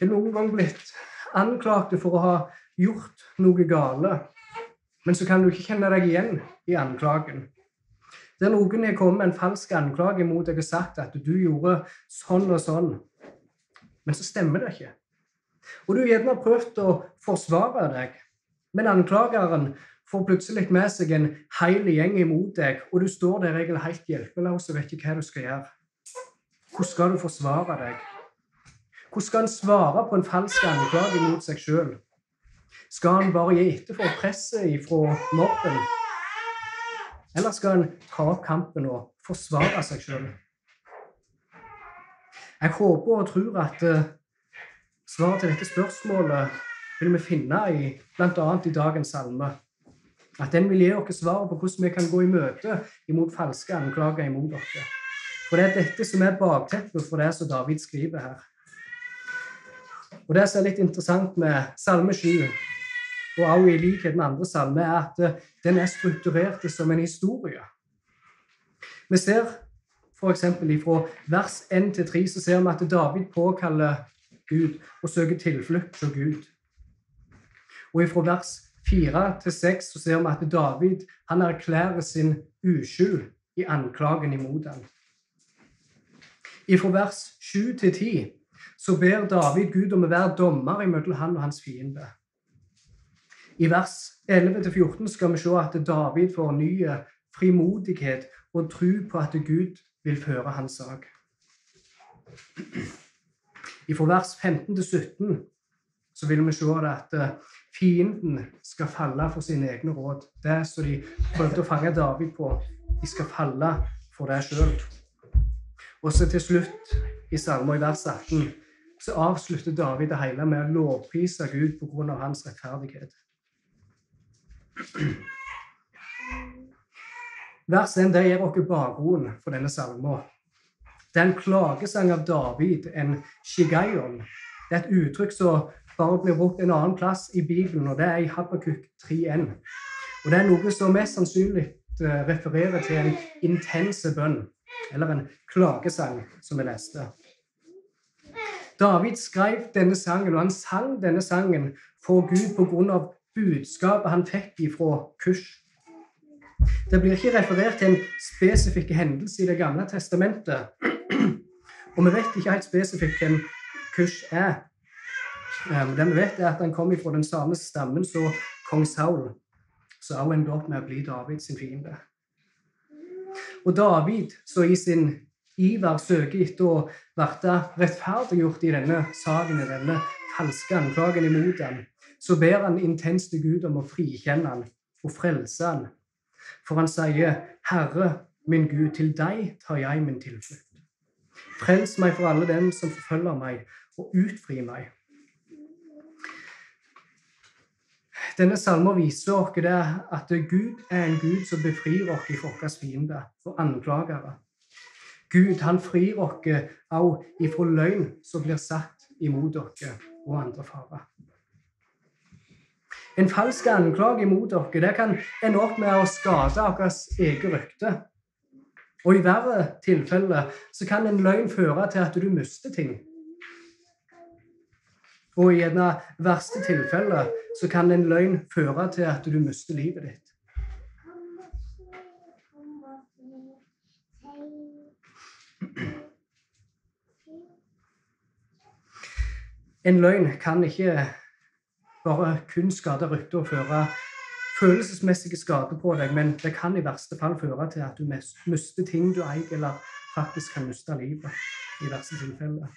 Er noen gang blitt anklagt for å ha gjort noe gale, men så kan du ikke kjenne deg igjen i anklagen? Der noen har kommet med en falsk anklage mot deg og sagt at du gjorde sånn og sånn, men så stemmer det ikke. Og du har gjerne prøvd å forsvare deg, men anklageren får plutselig med seg en hel gjeng imot deg, og du står der egentlig helt hjelpeløs og vet ikke hva du skal gjøre. Hvordan skal du forsvare deg? Hvordan skal han svare på en falsk anklage mot seg sjøl? Skal han bare gi etter for presset ifra mobben? Eller skal han ta opp kampen og forsvare seg sjøl? Jeg håper og tror at uh, svaret til dette spørsmålet vil vi finne i bl.a. i dagens salme. At den vil gi oss svaret på hvordan vi kan gå i møte imot falske anklager imot dere. For det er dette som er bakteppet for det som David skriver her. Og Det som er litt interessant med Salme 7, og også i likhet med andre salmer, er at den er strukturert som en historie. Vi ser f.eks. fra vers 1 til 3 så ser vi at David påkaller Gud og søker tilflukt fra Gud. Og fra vers 4 til 6 så ser vi at David han erklærer sin uskyld i anklagen imot ham. Fra vers 7 til 10 så ber David Gud om å være dommer imellom han og hans fiende. I vers 11-14 skal vi se at David får ny frimodighet og tro på at Gud vil føre hans sak. Fra vers 15-17 så vil vi se at eh, fienden skal falle for sine egne råd. Det som de prøvde å fange David på, de skal falle for det sjøl. Og så til slutt, i salmer i vers 18, så avslutter David det hele med å lovprise Gud pga. hans rettferdighet. Vers 1 det gir oss bakgrunnen for denne salmen. Det er en klagesang av David, en shigaion. Det er et uttrykk som bare blir brukt en annen plass i Bibelen, og det er i Habakuk 3.1. Og Det er noe som mest sannsynlig eh, refererer til en intense bønn, eller en klagesang, som vi leste. David skrev denne sangen, og han sang denne sangen for Gud pga budskapet han fikk ifra Kush. Det blir ikke referert til en spesifikk hendelse i Det gamle testamentet. Og vi vet ikke helt spesifikt hvem Kush er. Um, det vi vet, er at han kom ifra den samme stammen som kong Saul, som også endte opp med å bli Davids fiende. Og David, så i sin iver søker etter å bli rettferdiggjort i denne saken, i denne falske anklagen imot ham, så ber han intenst til Gud om å frikjenne ham og frelse ham. For han sier, 'Herre, min Gud, til deg tar jeg min tilflukt.' Frels meg for alle dem som forfølger meg, og utfri meg. Denne salmen viser oss at Gud er en Gud som befrir oss fra våre fiender og anklagere. Gud han frir oss òg ifra løgn som blir satt imot dere og andre farer. En falsk anklage imot dere det kan ende opp med å skade vårt eget rykte. Og i verre tilfeller så kan en løgn føre til at du mister ting. Og i av verste tilfeller så kan en løgn føre til at du mister livet ditt. En løgn kan ikke bare kun skade ryktet og føre følelsesmessige skader på deg, men det kan i verste fall føre til at du mister ting du eier, eller faktisk kan miste livet i verste tilfelle.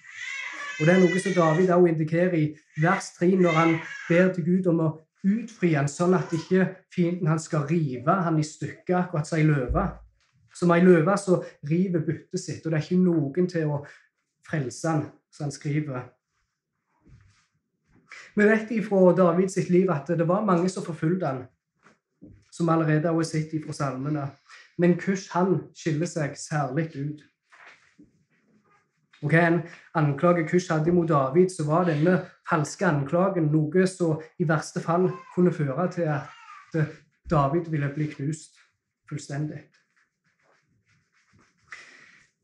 Og Det er noe som David også indikerer i vers 3, når han ber til Gud om å utfri han, sånn at ikke fienden hans skal rive han i stykker, akkurat som ei løve. Som ei løve så river byttet sitt, og det er ikke noen til å frelse han, som han skriver vi vet fra David sitt liv at det var mange som forfulgte han, som allerede har sett fra salmene. Men Kush han skiller seg særlig ut. Og en anklage Kush hadde mot David, så var denne falske anklagen noe som i verste fall kunne føre til at David ville bli knust fullstendig.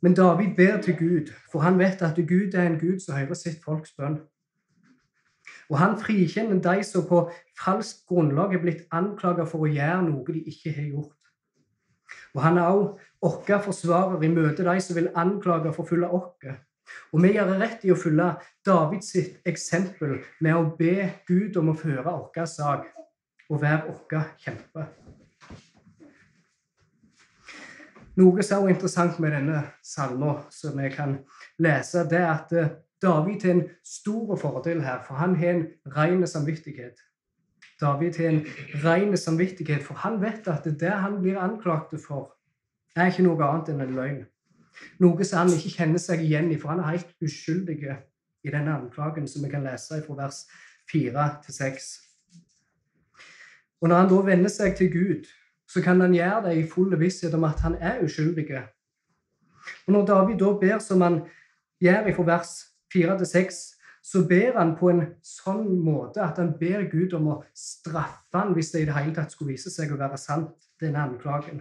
Men David ber til Gud, for han vet at Gud er en Gud som hører sitt folks bønn. Og han frikjenner de som på falskt grunnlag er blitt anklaget for å gjøre noe de ikke har gjort. Og han er òg vår forsvarer i møte de som vil anklage og forfølge oss. Og vi gjør rett i å følge Davids eksempel med å be Gud om å føre vår sak og være vår kjempe. Noe som er interessant med denne salmen, som vi kan lese, det er at eh, David har en stor fordel her, for han har en ren samvittighet. David har en ren samvittighet, for han vet at det han blir anklagt for, er ikke noe annet enn en løgn. Noe som han ikke kjenner seg igjen i, for han er helt uskyldig i denne anklagen, som vi kan lese fra vers 4 til 6. Og når han da vender seg til Gud, så kan han gjøre det i full visshet om at han er uskyldig. Og når David da ber som han gjør fra vers 4 til 6, så ber han på en sånn måte at han ber Gud om å straffe han hvis det i det hele tatt skulle vise seg å være sant, denne anklagen.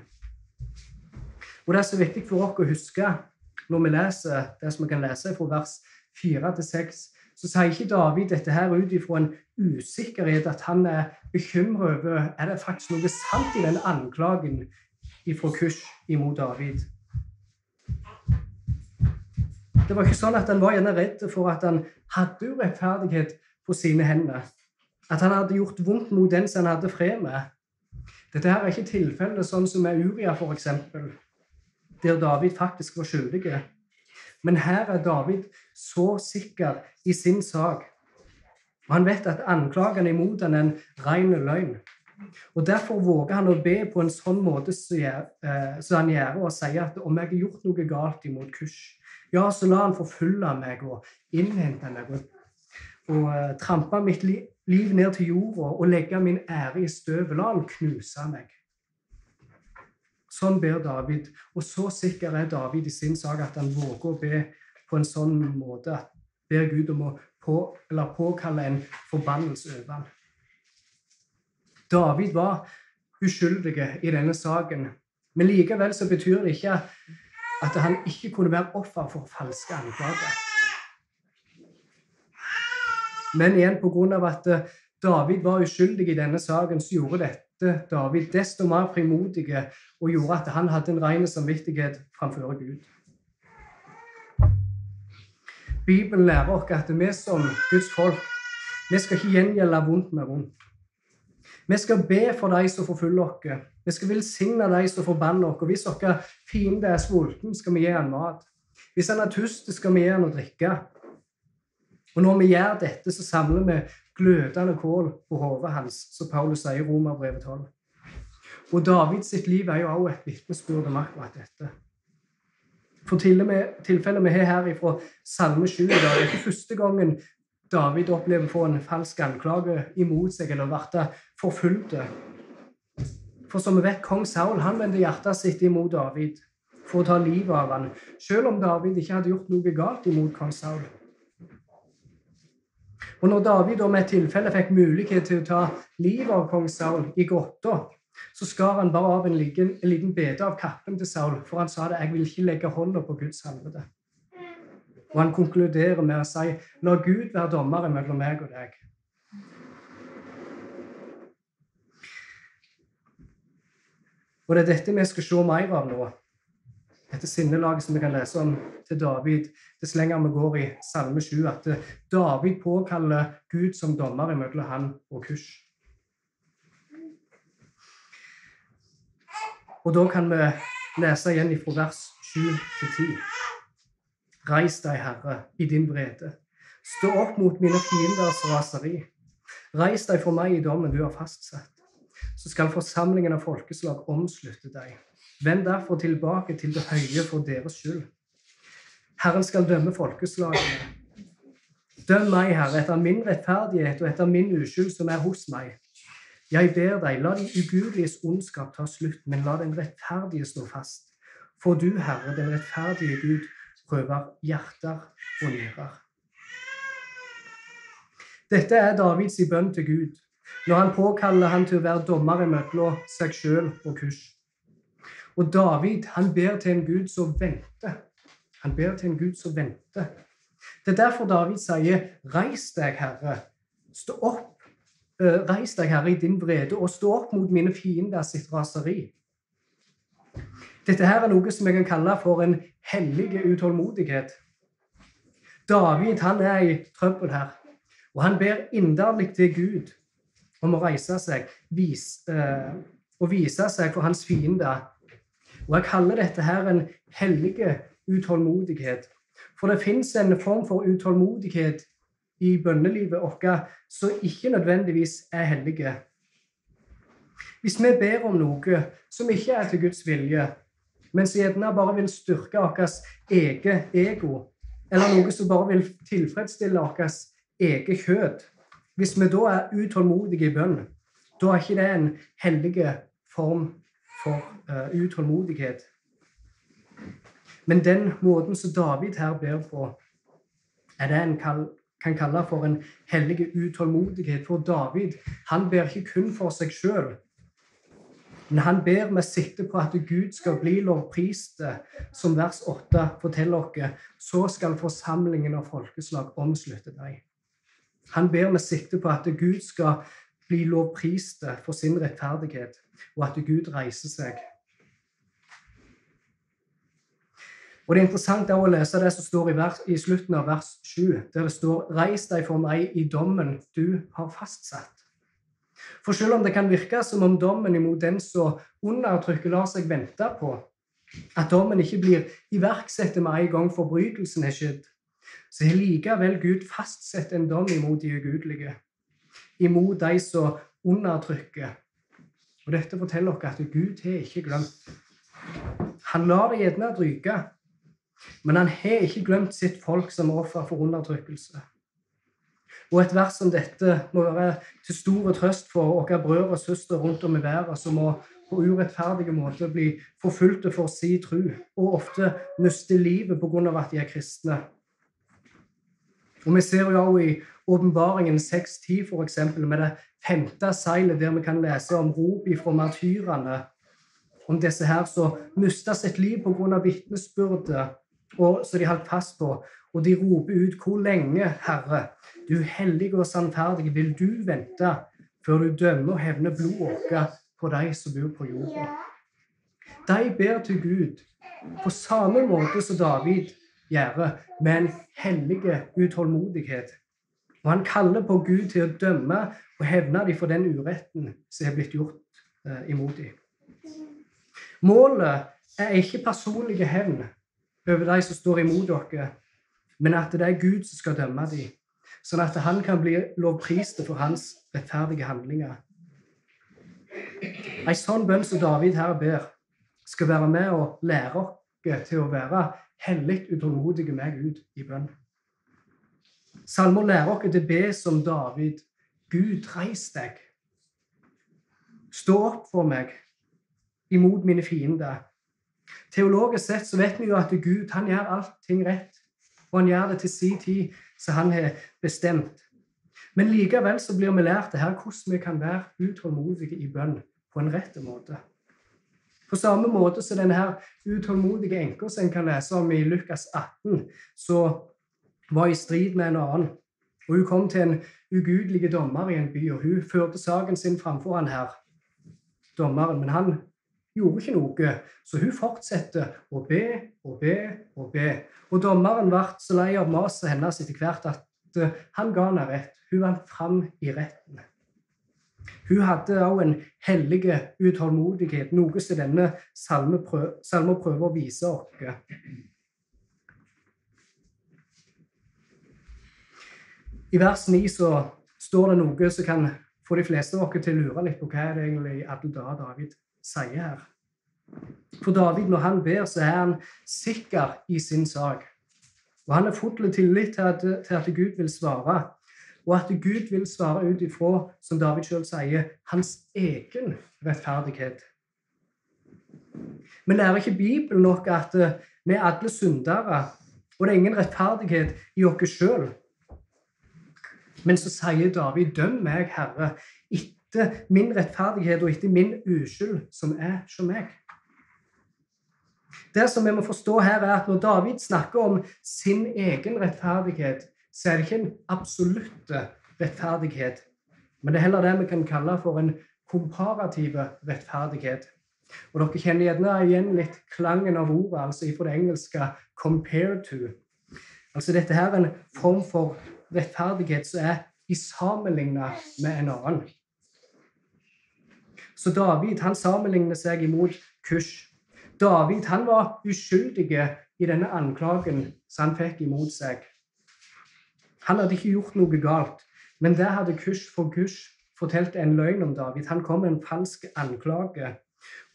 Og Det er så viktig for oss å huske når vi leser det som vi kan lese fra vers 4 til 6, så sier ikke David dette her ut ifra en usikkerhet, at han er bekymret over er det faktisk noe sant i den anklagen ifra Kush imot David. Det var ikke sånn at han var gjerne redd for at han hadde urettferdighet på sine hender. At han hadde gjort vondt mot den som han hadde fred med. Dette her er ikke tilfellet sånn som med Uria, f.eks., der David faktisk var skyldig. Men her er David så sikker i sin sak. Og han vet at anklagene imot ham er en ren løgn. Og Derfor våger han å be på en sånn måte som så han gjør, og sier at om jeg har gjort noe galt imot Kush, ja, så la han forfølge meg og innhente meg og, og uh, trampe mitt liv, liv ned til jorda og legge min ære i støvet. La han knuse meg. Sånn ber David. Og så sikker er David i sin sak at han våger å be på en sånn måte at ber Gud om å på, påkalle en forbannelse over ham. David var uskyldig i denne saken, men likevel så betyr det ikke han ikke kunne være offer for falske anklager. Men igjen pga. at David var uskyldig i denne saken, så gjorde dette David desto mer frimodig og gjorde at han hadde en ren samvittighet framfor Gud. Bibelen lærer oss at vi som Guds folk vi skal ikke gjengjelde vondt med vondt. Vi skal be for de som forfølger oss. Vi skal velsigne de som forbanner oss. Hvis vår fiende er sulten, skal vi gi ham mat. Hvis han er tørst, skal vi gi ham å drikke. Og når vi gjør dette, så samler vi glødende kål på hodet hans, som Paulus sier i Romerbrevet 12. Og Davids liv er jo også et vitnesbyrd om akkurat dette. For tilfellet vi har her fra Salme 7 det er ikke første gangen David opplever å få en falsk anklage imot seg eller bli forfulgt. For som vi vet, kong Saul han vendte hjertet sitt imot David for å ta livet av ham, selv om David ikke hadde gjort noe galt imot kong Saul. Og når David om et tilfelle fikk mulighet til å ta livet av kong Saul i grotta, så skar han bare av en liten, en bete av kappen til Saul, for han sa det 'Jeg vil ikke legge hånda på Guds helvete'. Og han konkluderer med å si 'La Gud være dommer mellom meg og deg'. Og det er dette vi skal se mer av nå. Dette sinnelaget som vi kan lese om til David, dess lenger vi går i Salme 7, at David påkaller Gud som dommer mellom han og Kush. Og da kan vi lese igjen fra vers 7 til 10. Reis deg, Herre, i din vrede. Stå opp mot mine fienders raseri. Reis deg for meg i dommen du har fastsatt. Så skal forsamlingen av folkeslag omslutte deg. Vend derfor tilbake til det høye for deres skyld. Herren skal dømme folkeslagene. Døm meg, Herre, etter min rettferdighet og etter min uskyld som er hos meg. Jeg ber deg, la de ugudeliges ondskap ta slutt, men la den rettferdige stå fast. For du, Herre, den rettferdige Gud, prøver hjerter og nyrer. Dette er Davids bønn til Gud når han påkaller han til å være dommer mellom seg sjøl og Kush. Og David han ber til en Gud som venter. Han ber til en Gud som venter. Det er derfor David sier, 'Reis deg, Herre, Stå opp, eh, reis deg, Herre, i din vrede, og stå opp mot mine fiender sitt raseri. Dette her er noe som jeg kan kalle for en hellig utålmodighet. David han er i trøbbel her, og han ber inderlig til Gud om å reise seg vis, eh, og vise seg for hans fiender. Og Jeg kaller dette her en hellig utålmodighet. For det fins en form for utålmodighet i bønnelivet vårt som ikke nødvendigvis er hellige. Hvis vi ber om noe som ikke er til Guds vilje, men som gjerne bare vil styrke vårt eget ego, eller noe som bare vil tilfredsstille vårt eget kjød Hvis vi da er utålmodige i bønn, da er ikke det en hellig form for uh, utålmodighet. Men den måten som David her ber på, er det en kan kalle for en hellig utålmodighet. For David han ber ikke kun for seg sjøl, men han ber med sikte på at Gud skal bli lovprist, som vers 8 forteller oss. Så skal forsamlingen av folkeslag omslutte deg. Han ber med sikte på at Gud skal bli lovprist for sin rettferdighet, og at Gud reiser seg Og Det er interessant å lese det som står i, vers, i, slutten av vers 7, der det står 'Reis deg for meg i dommen du har fastsatt'. For selv om det kan virke som om dommen imot den som undertrykker, lar seg vente på, at dommen ikke blir iverksatt med en gang forbrytelsen er skjedd, så har likevel Gud fastsatt en dom imot de ugudelige, imot de som undertrykker. Og Dette forteller oss at Gud har ikke glemt. Han lar det gjerne ryke, men han har ikke glemt sitt folk som offer for undertrykkelse. Og et vers som dette må være til stor trøst for våre brødre og søstre rundt om i verden som må på urettferdige måter bli forfulgte for si tro, og ofte miste livet pga. at de er kristne. Og Vi ser jo også i Åpenbaringen 6.10 f.eks. med det femte seilet, der vi kan lese om rop fra martyrene, om disse her som mista sitt liv pga. vitnesbyrdet og som de holdt fast på. Og de roper ut, 'Hvor lenge, Herre, du hellige og sannferdige, vil du vente før du dømmer og hevner blodet vårt på de som bor på jorda?' De ber til Gud på samme måte som David gjør, med en hellig utålmodighet. Og han kaller på Gud til å dømme og hevne dem for den uretten som er blitt gjort eh, imot dem. Målet er ikke personlige hevn, over de som står imot dere, men at det er Gud som skal dømme dem, sånn at han kan bli lovprist for hans rettferdige handlinger. En sånn bønn som David her ber, skal være med og lære oss til å være hellig utålmodige med Gud i bønn. Salmer lærer oss til å be som David. Gud, reis deg. Stå opp for meg imot mine fiender. Teologisk sett så vet vi jo at Gud han gjør allting rett, og han gjør det til sin tid, som han har bestemt. Men likevel så blir vi lært det her hvordan vi kan være utålmodige i bønn på en rett måte. På samme måte som denne her utålmodige enka som en kan lese om i Lukas 18, så var i strid med en annen. Og Hun kom til en ugudelig dommer i en by, og hun førte saken sin framfor han her, dommeren. Men han gjorde ikke noe, så hun fortsetter å be og be og be. Og dommeren ble så lei av maset hennes etter hvert at eh, han ga henne rett. Hun vant fram i retten. Hun hadde òg en hellig utålmodighet, noe som denne salmen prøver å vise oss. I vers 9 så står det noe som kan få de fleste av oss til å lure litt på hva er det egentlig i alle dager David sier her. For David, når han ber, så er han sikker i sin sak. Og han har full tillit til at, til at Gud vil svare. Og at Gud vil svare ut ifra, som David sjøl sier, hans egen rettferdighet. Vi lærer ikke Bibelen nok at eh, vi er alle syndere, og det er ingen rettferdighet i oss sjøl. Men så sier David, døm meg, Herre, etter min rettferdighet og etter min uskyld, som er som meg. Det som vi må forstå her, er at når David snakker om sin egen rettferdighet, så er det ikke en absolutt rettferdighet. Men det er heller det vi kan kalle for en komparativ rettferdighet. Og Dere kjenner gjerne igjen litt klangen av ordet, altså fra det engelske 'compare to'. Altså Dette her er en form for rettferdighet som er i sammenligna med en annen. Så David han sammenligner seg imot Kush. David han var uskyldig i denne anklagen som han fikk imot seg. Han hadde ikke gjort noe galt, men det hadde Kush for Kush fortalt en løgn om David. Han kom med en falsk anklage.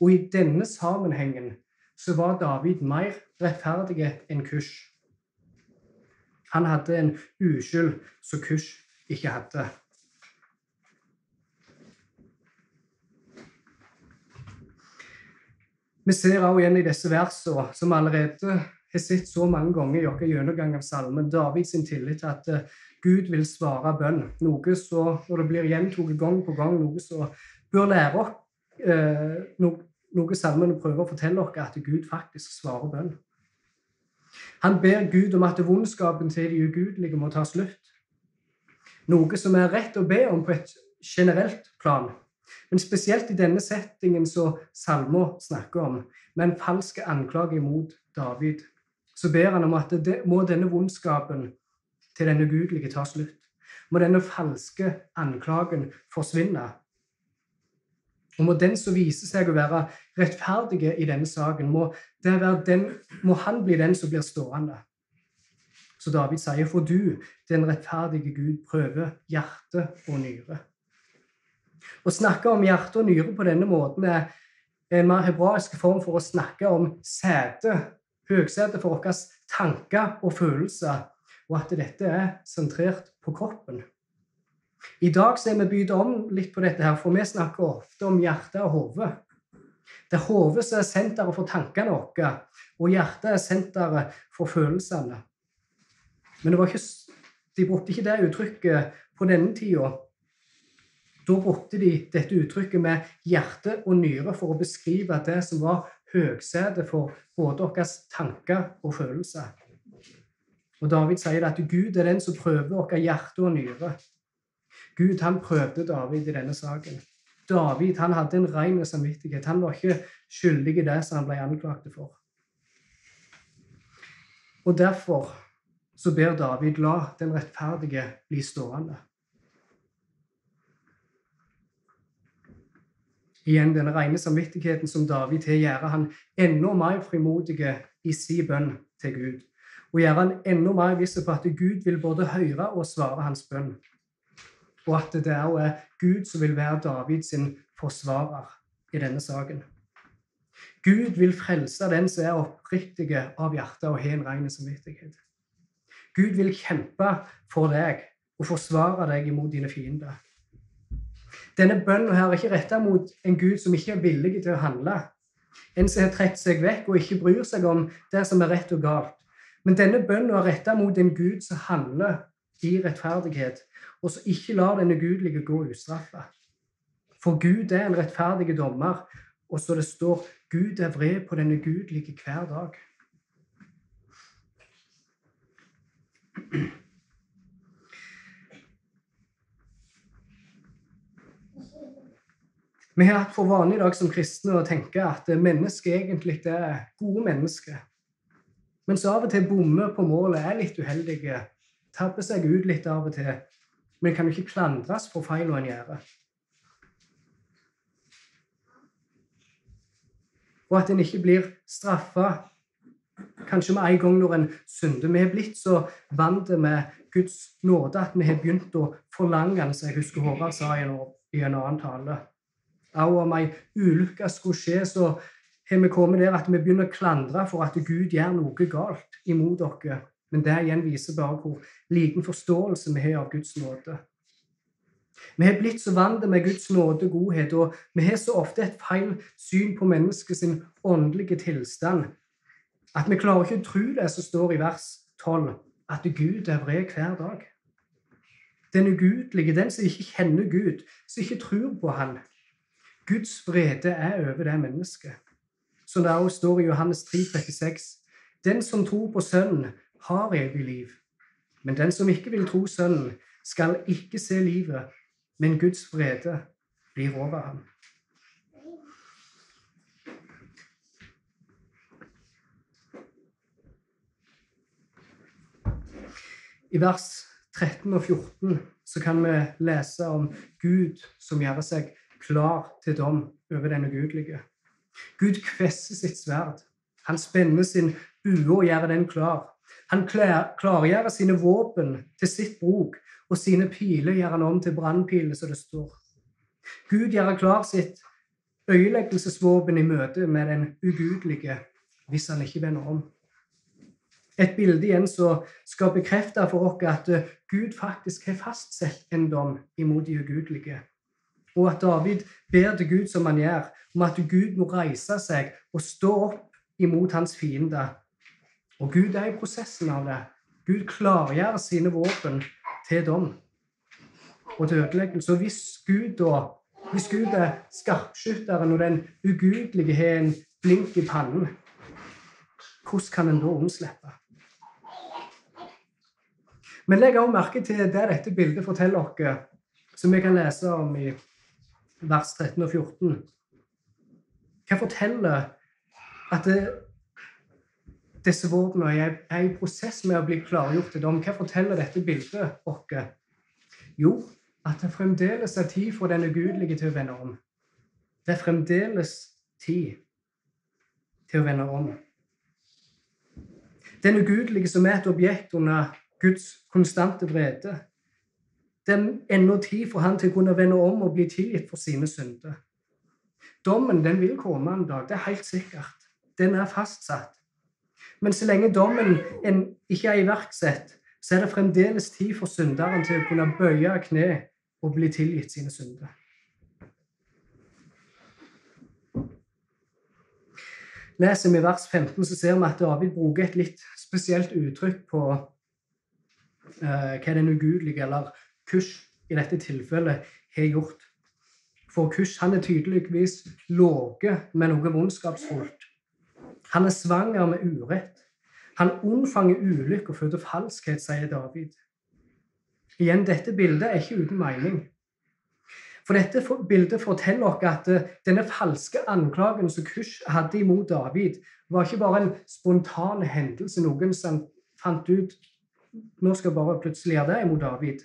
Og i denne sammenhengen så var David mer rettferdig enn Kush. Han hadde en uskyld som Kush ikke hadde. Vi ser også igjen i disse versene, som vi allerede har sett så mange ganger i vår gjennomgang av salmen, Davids tillit til at eh, Gud vil svare bønn. Noe så, når det blir gjentatt gang på gang, noe som bør lære oss eh, noe, noe salmene prøver å fortelle oss, at Gud faktisk svarer bønn. Han ber Gud om at vondskapen til de ugudelige må ta slutt. Noe som er rett å be om på et generelt plan. Men spesielt i denne settingen som salma snakker om, med en falsk anklage mot David, så ber han om at det, må denne vondskapen til den ugudelige ta slutt. Må denne falske anklagen forsvinne. Og må den som viser seg å være rettferdig i denne saken, må, den, må han bli den som blir stående. Så David sier, for du, den rettferdige Gud, prøver hjerte og nyre. Å snakke om hjerte og nyre på denne måten er en mer hebraisk form for å snakke om sete, høgsete for våre tanker og følelser, og at dette er sentrert på kroppen. I dag så er vi bydd om litt på dette, her, for vi snakker ofte om hjerte og hode. Det er hodet som er senteret for tankene våre, og hjertet er senteret for følelsene. Men ikke, de brukte ikke det uttrykket på denne tida. Da brukte de dette uttrykket med hjerte og nyre for å beskrive det som var høgsetet for både deres tanker og følelser. Og David sier at Gud er den som prøver vårt hjerte og nyre. Gud han prøvde David i denne saken. David han hadde en ren samvittighet. Han var ikke skyldig i det som han ble anklaget for. Og derfor så ber David la den rettferdige bli stående. Igjen denne rene samvittigheten som David har, gjør han enda mer frimodig i sin bønn til Gud. Og gjør han enda mer viss på at Gud vil både høre og svare hans bønn. Og at det òg er Gud som vil være Davids forsvarer i denne saken. Gud vil frelse den som er oppriktig av hjertet og har en ren samvittighet. Gud vil kjempe for deg og forsvare deg imot dine fiender. Denne bønnen her er ikke retta mot en Gud som ikke er villig til å handle. En som har trukket seg vekk og ikke bryr seg om det som er rett og galt. Men denne bønnen er retta mot en Gud som handler i rettferdighet, og som ikke lar den ugudelige gå ustraffa. For Gud er en rettferdig dommer, og så det står Gud er vred på den ugudelige hver dag. Vi har hatt for vane i dag som kristne å tenke at mennesket egentlig er gode mennesker. Men så av og til bommer på målet, er litt uheldige, tabber seg ut litt av og til. Men kan jo ikke klandres for feilene en gjør. Og at en ikke blir straffa kanskje med en gang når en synder. Vi har blitt så vant med Guds nåde at vi har begynt å forlange den, som jeg husker Håvard sa i en annen tale. Og om ei ulykke skulle skje, så har vi kommet der at vi begynner å klandre for at Gud gjør noe galt imot dere. Men det igjen viser bare hvor liten forståelse vi har av Guds nåde. Vi har blitt så vant med Guds nåde og godhet, og vi har så ofte et feil syn på menneskets åndelige tilstand at vi klarer ikke å tro det som står i vers 12, at Gud er vred hver dag. Den ugudelige, den som ikke kjenner Gud, som ikke tror på Han, Guds vrede er over det mennesket. Som det også står i Johannes 3, 36. Den som tror på Sønnen, har evig liv. Men den som ikke vil tro Sønnen, skal ikke se livet, men Guds vrede blir over ham. I vers 13 og 14 så kan vi lese om Gud som gjør seg klar til dom over den ugudelige. Gud kvesser sitt sverd. Han spenner sin bue og gjør den klar. Han klargjør sine våpen til sitt bruk, og sine piler gjør han om til brannpiler, som det står. Gud gjør klar sitt øyeleggelsesvåpen i møte med den ugudelige hvis han ikke vender om. Et bilde igjen som skal bekrefte for oss at Gud faktisk har fastsatt en dom imot de ugudelige. Og at David ber til Gud som han gjør, om at Gud må reise seg og stå opp imot hans fiende. Og Gud er i prosessen av det. Gud klargjør sine våpen til dom og til ødeleggelse. Og hvis Gud da hvis Gud er skarpskytteren og den ugudelige har en blink i pannen, hvordan kan en da unnslippe? Men legg også merke til det dette bildet forteller oss, som vi kan lese om i vers 13 og 14. Hva forteller at det, disse våpnene er i prosess med å bli klargjort til dom? Hva forteller dette bildet oss? Jo, at det fremdeles er tid for den ugudelige til å vende om. Det er fremdeles tid til å vende om. Den ugudelige som er et objekt under Guds konstante vrede. Det er ennå tid for han til å kunne vende om og bli tilgitt for sine synder. Dommen den vil komme en dag, det er helt sikkert. Den er fastsatt. Men så lenge dommen ikke er iverksatt, så er det fremdeles tid for synderen til å kunne bøye kne og bli tilgitt sine synder. Leser vi vers 15, så ser vi at David bruker et litt spesielt uttrykk på eh, hva den ugudelige, eller Kush i dette tilfellet, har gjort. For Kush han er tydeligvis låge med noe vondskapsfullt. Han er svanger med urett. Han unnfanger ulykke og føder falskhet, sier David. Igjen, dette bildet er ikke uten mening. For dette bildet forteller oss at eh, denne falske anklagen som Kush hadde imot David, var ikke bare en spontan hendelse, noen som fant ut nå skal bare plutselig gjøre det imot David.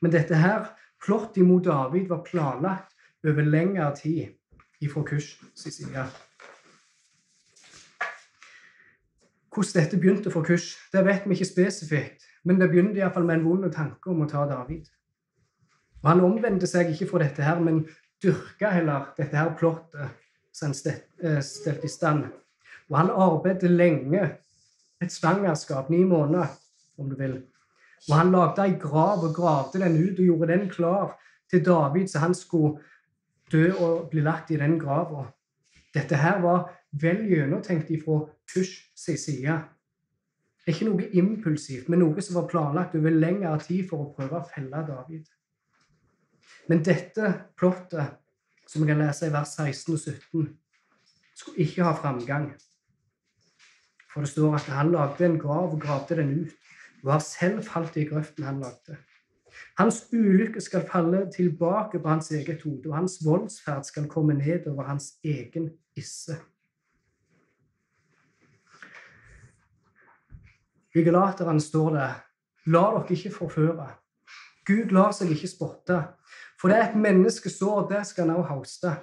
Men dette her, plottet imot David var planlagt over lengre tid ifra Kush sin side. Hvordan dette begynte for Kush, det vet vi ikke spesifikt, men det begynte iallfall med en vond tanke om å ta David. Og Han omvendte seg ikke fra dette, her, men dyrka heller dette her plottet som han stelte eh, i stand. Og han arbeidet lenge, et svangerskap, ni måneder, om du vil. Og han lagde ei grav og gravde den ut og gjorde den klar til David, så han skulle dø og bli lagt i den grava. Dette her var vel gjennomtenkt ifra Kush sin side. Ikke noe impulsivt, men noe som var planlagt over lengre tid for å prøve å felle David. Men dette plottet, som vi kan lese i vers 16 og 17, skulle ikke ha framgang. For det står at han lagde en grav og gravde den ut og har selv falt i grøften han lagde. Hans ulykke skal falle tilbake på hans eget hode, og hans voldsferd skal komme ned over hans egen isse. I Galateren står det La dere ikke forføre. Gud lar seg ikke spotte. For det er et menneske sår, det skal han også hauste.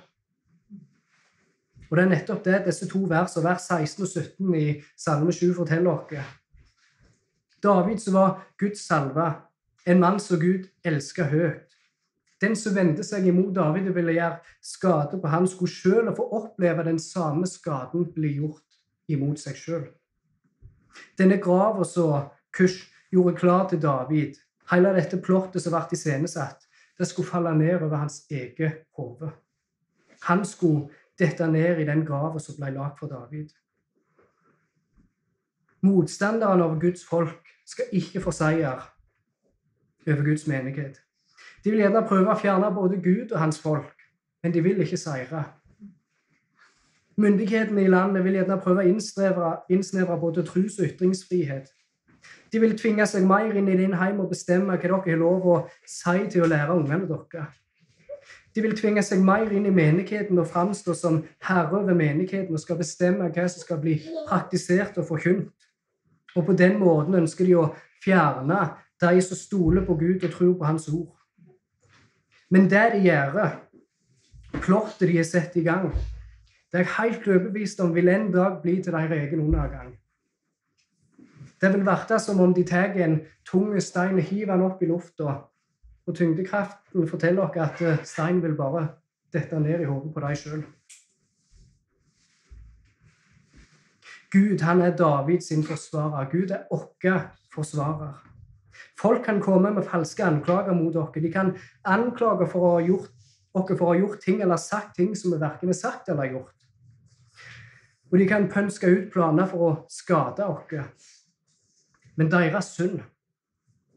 Og det er nettopp det disse to versene, vers 16 og 17 i Salme 7, forteller oss. David som var Guds salve, en mann som Gud elska høyt. Den som vendte seg imot David og ville gjøre skade på ham, skulle sjøl få oppleve den samme skaden bli gjort imot seg sjøl. Denne grava som Kush gjorde klar til David, hele dette plottet som ble iscenesatt, det skulle falle ned over hans eget hode. Han skulle dette ned i den grava som ble lagd for David. Motstanderen av Guds folk skal ikke få seier over Guds menighet. De vil gjerne prøve å fjerne både Gud og hans folk, men de vil ikke seire. Myndighetene i landet vil gjerne prøve å innsnevre, både trus- og ytringsfrihet. De vil tvinge seg mer inn i din heim og bestemme hva dere har lov å si til å lære ungene deres. De vil tvinge seg mer inn i menigheten og framstå som herre over menigheten og skal bestemme hva som skal bli praktisert og forkynt. Og på den måten ønsker de å fjerne de som stoler på Gud og tror på Hans ord. Men det de gjør, plottet de har satt i gang, det er jeg helt overbevist om vil en dag bli til deres egen undergang. Det vil være som om de tar en tung stein og hiver den opp i lufta og tyngdekraften forteller oss at steinen vil bare dette ned i hodet på deg sjøl. Gud han er Davids forsvarer. Gud er vår forsvarer. Folk kan komme med falske anklager mot dere. De kan anklage for å ha gjort, dere for å ha gjort ting eller sagt ting som vi verken har sagt eller gjort. Og de kan pønske ut planer for å skade dere. Men deres synd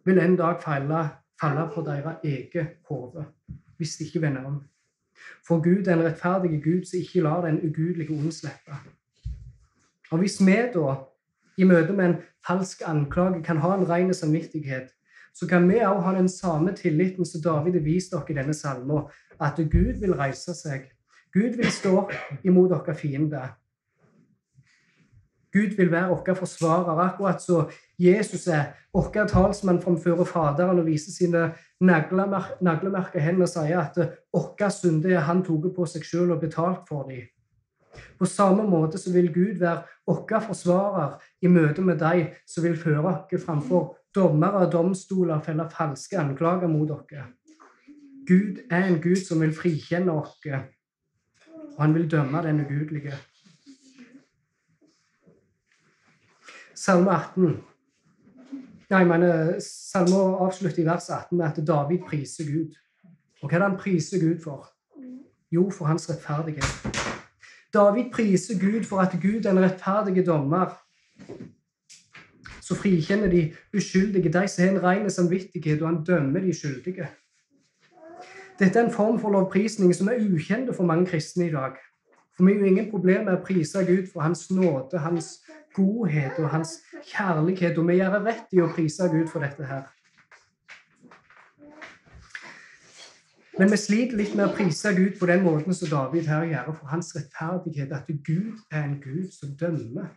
vil en dag falle, falle på deres eget hode hvis de ikke vender om. For Gud er en rettferdig Gud som ikke lar den ugudelige onde Og hvis vi da, i møte med en falsk anklage, kan ha en ren samvittighet, så kan vi òg ha den samme tilliten som David har vist dere i denne salmen, at Gud vil reise seg. Gud vil stå imot dere fiender. Gud vil være vår forsvarer, akkurat som Jesus er vår talsmann framfor Faderen og viser sine naglemerka hender og sier at våre synder er han tatt på seg selv og betalt for dem. På samme måte så vil Gud være vår forsvarer i møte med de som vil føre oss framfor dommere domstoler felle falske anklager mot dere. Gud er en Gud som vil frikjenne oss, og han vil dømme den ugudelige. Salme 18. Nei, jeg mener, Salme avslutter i vers 18 med at David priser Gud. Og hva er det han priser Gud for? Jo, for hans rettferdighet. David priser Gud for at Gud er en rettferdig dommer. Så frikjenner de uskyldige, de som har en ren samvittighet, og han dømmer de skyldige. Dette er en form for lovprisning som er ukjent for mange kristne i dag. For vi har jo ingen problem med å prise Gud for Hans nåde, Hans godhet og Hans kjærlighet, og vi gjør rett i å prise Gud for dette her. Men vi sliter litt med å prise Gud på den måten som David her gjør, for hans rettferdighet, at Gud er en Gud som dømmer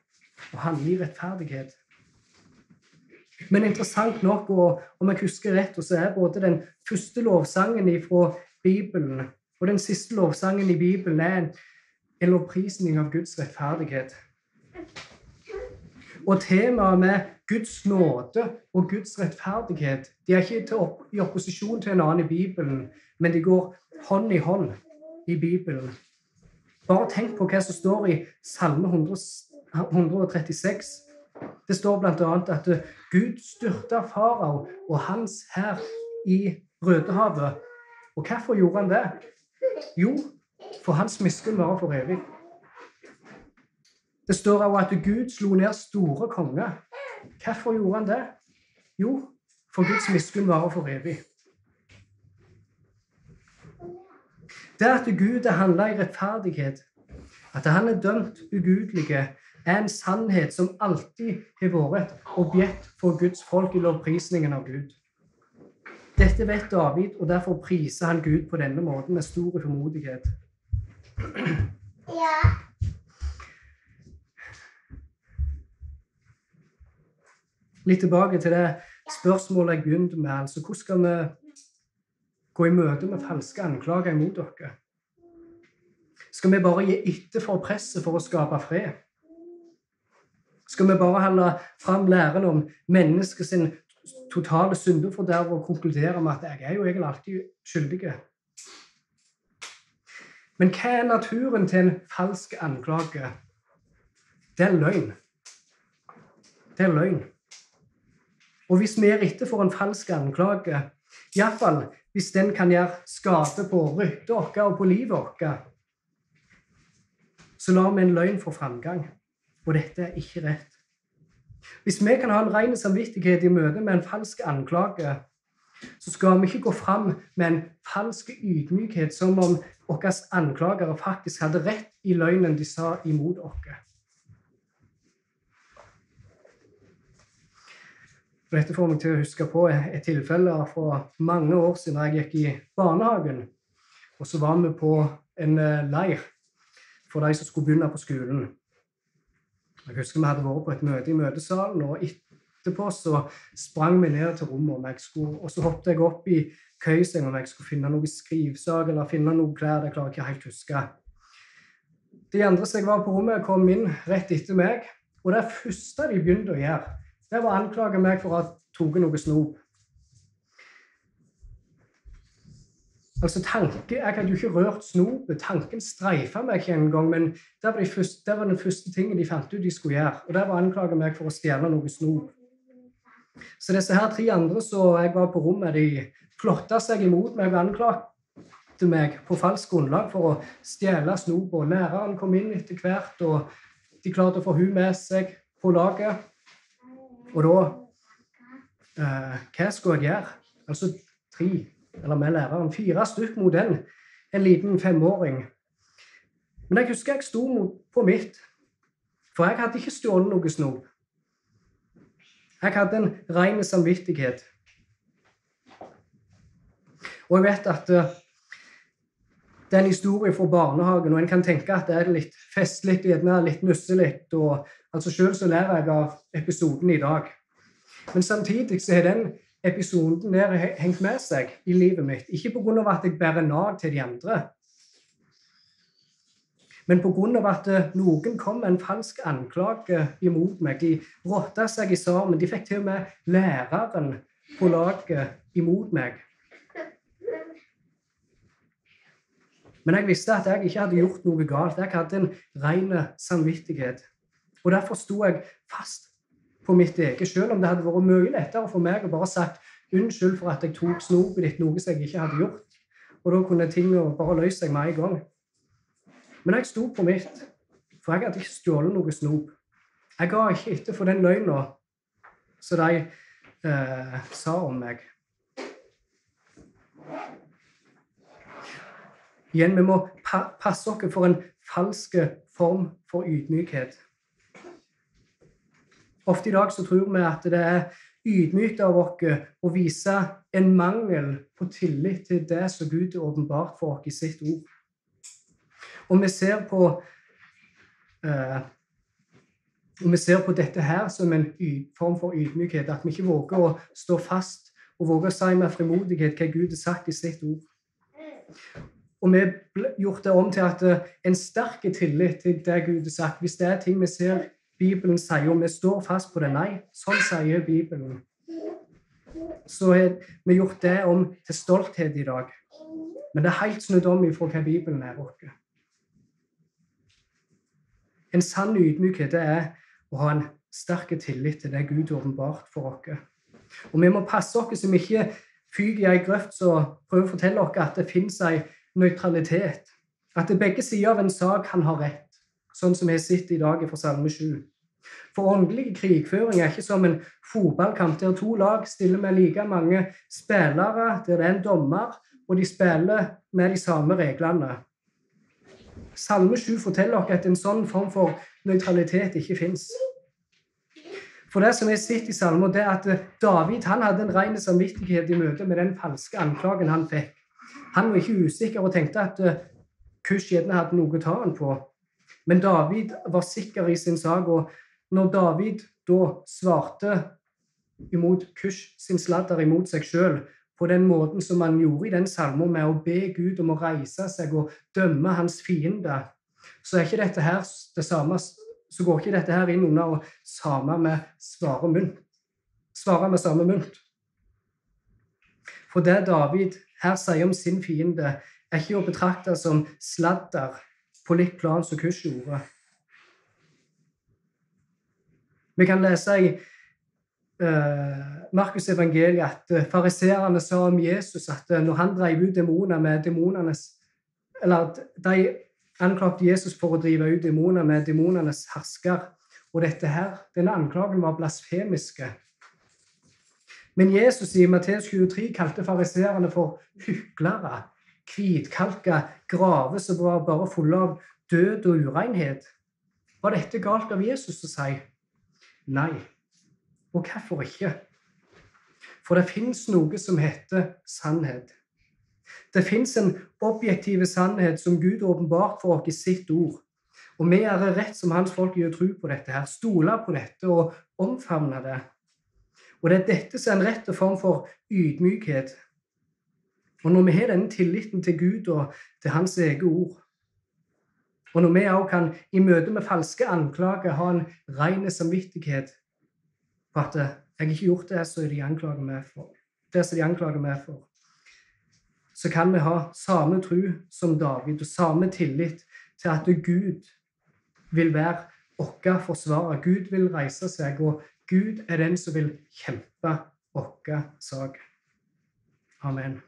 og handler i rettferdighet. Men interessant nok, og om jeg husker rett, så er både den første lovsangen fra Bibelen og den siste lovsangen i Bibelen er en lovprisning av Guds rettferdighet. Og temaet med Guds nåde og Guds rettferdighet de er ikke opp, i opposisjon til en annen i Bibelen, men de går hånd i hånd i Bibelen. Bare tenk på hva som står i Salme 136. Det står bl.a. at Gud styrta farao og hans hær i Rødehavet. Og hvorfor gjorde han det? Jo, for hans miskunn varer for evig. Det står også at Gud slo ned store konger. Hvorfor gjorde han det? Jo, for Guds miskunn varer for evig. Det at Gud er handla i rettferdighet, at han er dømt ugudelige, er en sannhet som alltid har vært et objekt for Guds folk i lovprisningen av Gud. Dette vet David, og derfor priser han Gud på denne måten med stor formodighet. Ja. Litt tilbake til det spørsmålet jeg begynte med. altså Hvordan skal vi gå i møte med falske anklager imot dere? Skal vi bare gi etter for presset for å skape fred? Skal vi bare holde fram læren om menneskets totale syndeforderv og konkludere med at jeg er jo egentlig alltid skyldig? Men hva er naturen til en falsk anklage? Det er løgn. Det er løgn. Og hvis vi er etter for en falsk anklage, iallfall hvis den kan gjøre skade på ryktet vårt og på livet vårt, så lar vi en løgn få framgang. Og dette er ikke rett. Hvis vi kan ha en ren samvittighet i møte med en falsk anklage, så skal vi ikke gå fram med en falsk ydmykhet som om våre anklagere faktisk hadde rett i løgnen de sa imot oss. Og dette får meg til å huske på et tilfelle fra mange år siden jeg gikk i barnehagen. Og så var vi på en eh, leir for de som skulle begynne på skolen. Jeg husker vi hadde vært på et møte i møtesalen, og etterpå så sprang vi ned til rommet. om jeg skulle, Og så hoppet jeg opp i køysenga om jeg skulle finne noe skrivsag eller finne noen klær. Det klarer jeg ikke helt huske. De andre som jeg var på rommet, kom inn rett etter meg. Og det første de begynte å gjøre, det var å anklage meg for å ha tatt noe snop. Altså tanke, Jeg hadde jo ikke rørt snopet. Tanken streifa meg ikke engang. Men det var, de første, det var, den første tingen de fant ut de skulle gjøre. Og det var å anklage meg for å stjele noe snop. Så disse her tre andre som jeg var på rommet, de flotta seg imot meg og anklagte meg på falskt grunnlag for å stjele snop. Og læreren kom inn etter hvert, og de klarte å få hun med seg på laget. Og da eh, Hva skulle jeg gjøre? Altså tre, eller med læreren, fire stykk mot den, en liten femåring. Men jeg husker jeg sto på mitt, for jeg hadde ikke stjålet noe snop. Jeg hadde en ren samvittighet. Og jeg vet at uh, det er en historie fra barnehagen, og en kan tenke at det er litt festlig, gjerne litt nusselig. og altså Selv så lærer jeg av episoden i dag. Men samtidig så har den episoden der hengt med seg i livet mitt. Ikke pga. at jeg bærer nag til de andre, men pga. at eh, noen kom med en falsk anklage imot meg. De rotta seg i sammen. De fikk til og med læreren på laget imot meg. Men jeg visste at jeg ikke hadde gjort noe galt. Jeg hadde en ren samvittighet. Og derfor sto jeg fast på mitt eget, selv om det hadde vært mye lettere for meg å bare sagt unnskyld for at jeg tok snopet ditt, noe som jeg ikke hadde gjort. Og da kunne ting bare løse seg med en gang. Men jeg sto på mitt, for jeg hadde ikke stjålet noe snop. Jeg ga ikke etter for den løgna som de eh, sa om meg. Igjen, vi må pa passe oss for en falsk form for ydmykhet. Ofte i dag så tror vi at det er ydmykt av oss å vise en mangel på tillit til det som Gud er åpenbart for oss i sitt ord. Og vi ser på eh, og vi ser på dette her som en form for ydmykhet, at vi ikke våger å stå fast og våger å si med frimodighet hva Gud har sagt i sitt ord. Og vi har gjort det om til at eh, en sterk tillit til det Gud har sagt. Hvis det er ting vi ser Bibelen sier, og vi står fast på det Nei, sånn sier Bibelen. Så har vi gjort det om til stolthet i dag. Men det er helt snudd om ifra hva Bibelen er vår. En sann ydmykhet det er å ha en sterk tillit til det Gud har åpenbart for oss. Og vi må passe oss så vi ikke fyker i ei grøft som prøver å fortelle oss at det fins ei nøytralitet. At det begge sider av en sak han har rett, sånn som vi har sett i dag fra Salme 7. For åndelig krigføring er ikke som en fotballkamp der to lag stiller med like mange spillere, der det er en dommer, og de spiller med de samme reglene. Salme 7 forteller oss at en sånn form for nøytralitet ikke fins. For det som er sitter i salmen, det er at David han hadde en ren samvittighet i møte med den falske anklagen han fikk. Han var ikke usikker og tenkte at uh, Kush gjerne hadde noe å ta han på. Men David var sikker i sin sak, og når David da svarte imot Kush sin sladder imot seg sjøl på den måten som han gjorde i den salmen, med å be Gud om å reise seg og dømme hans fiende, så er ikke dette her det samme så går ikke dette her inn under å samme med svare mynt. Svare med samme mynt. For det David her sier om sin fiende, er ikke å betrakte som sladder på litt plan som Kush gjorde. Vi kan lese i uh, Markus' evangeliet at uh, fariseerne sa om Jesus at uh, når han drev ut demoner med demonenes Eller de anklagte Jesus for å drive ut demoner med demonenes hersker. Og dette her, denne anklagen var blasfemiske. Men Jesus i Matteus 23 kalte fariseerne for hyklere. Hvitkalka graver som var bare fulle av død og urenhet. Var dette galt av Jesus å si? Nei. Og hvorfor ikke? For det fins noe som heter sannhet. Det fins en objektiv sannhet som Gud åpenbart for oss i sitt ord. Og vi er rett som hans folk i å tro på dette, her, stole på dette og omfavne det. Og det er dette som er en rett form for ydmykhet. Og når vi har denne tilliten til Gud og til Hans eget ord, og når vi òg kan i møte med falske anklager ha en ren samvittighet på at 'jeg har ikke gjort det som de anklager meg for', det som de anklager meg for, så kan vi ha samme tro som David og samme tillit til at Gud vil være vår forsvarer. Gud vil reise seg, og Gud er den som vil kjempe vår sak. Amen.